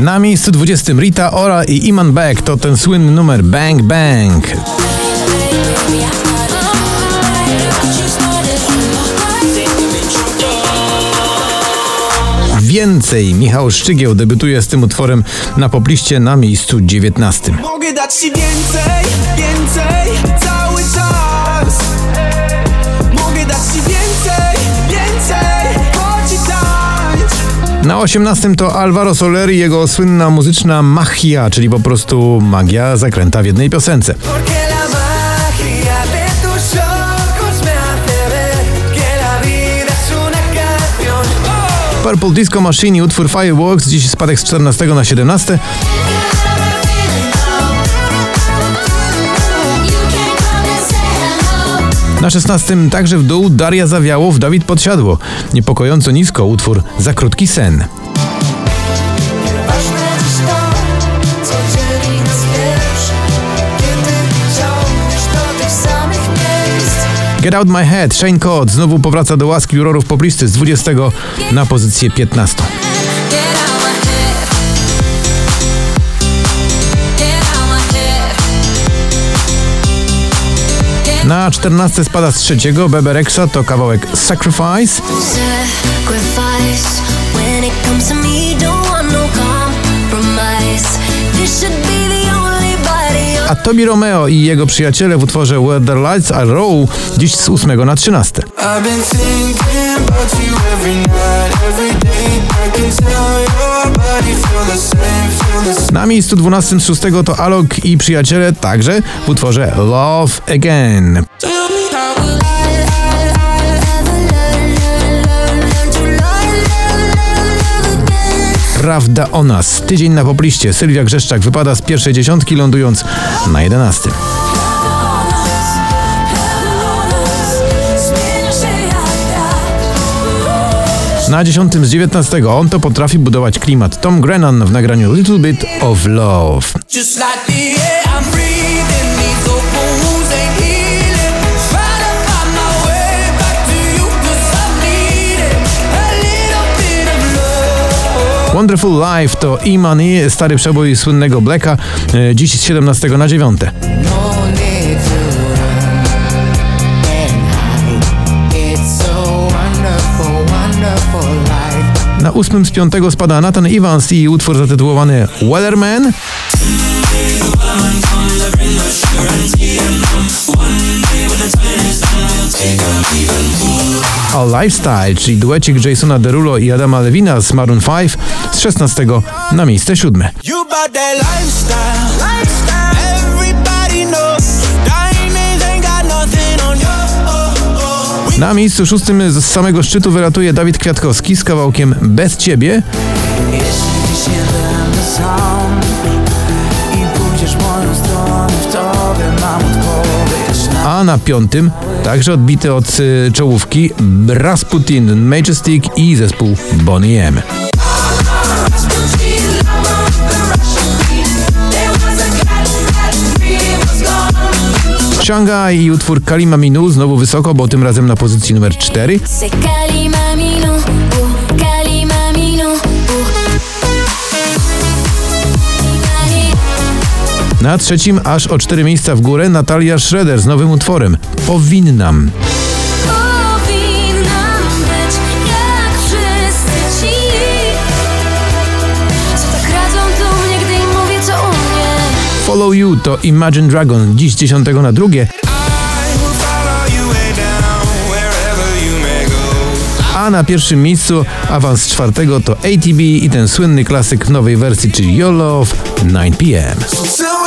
Na miejscu 20 Rita Ora i Iman Beck to ten słynny numer Bang Bang. Więcej Michał Szczygieł debiutuje z tym utworem na popliście na miejscu 19. Mogę dać ci więcej, więcej, cały czas Na 18 to Alvaro Soler i jego słynna muzyczna magia, czyli po prostu magia zakręta w jednej piosence. Purple Disco Machine i utwór Fireworks, dziś spadek z 14 na 17. Na 16 także w dół Daria Zawiałow, Dawid Podsiadło. Niepokojąco nisko utwór Za krótki sen. Get Out My Head, Shane Code znowu powraca do łaski jurorów poblisty z 20 na pozycję 15. Na 14 spada z trzeciego. Bebe Rexha to kawałek Sacrifice, no a Tobi Romeo i jego przyjaciele w utworze Where the Lights Are Low dziś z 8 na 13. I've Na miejscu 12 z 6 to Alok i przyjaciele także w utworze Love Again. Prawda o nas. Tydzień na popliście. Sylwia Grzeszczak wypada z pierwszej dziesiątki, lądując na 11. Na 10 z 19 on to potrafi budować klimat. Tom Grennan w nagraniu Bit of Love. Little bit of love. Wonderful Life to E-Money, stary przebój słynnego Blacka, e, dziś z 17 na 9. 8 z 5 spada Nathan Evans i utwór zatytułowany Weatherman. A Lifestyle, czyli duecik Jasona Derulo i Adama Levina z Maroon 5 z 16 na miejsce 7. Na miejscu szóstym z samego szczytu wylatuje Dawid Kwiatkowski z kawałkiem Bez Ciebie, Jeśli się będę sam i pójdziesz moją stronę, w tobie mam a na piątym także odbity od y, czołówki Rasputin, Majestic i zespół Bonnie M. Shanghai i utwór Kalima Minu znowu wysoko, bo tym razem na pozycji numer 4. Se calima minu, uh, calima minu, uh. Na trzecim aż o 4 miejsca w górę Natalia Schroeder z nowym utworem. Powinnam Follow You to Imagine Dragon, dziś 10 na drugie, a na pierwszym miejscu awans czwartego to ATB i ten słynny klasyk w nowej wersji, czyli Your Love 9pm. So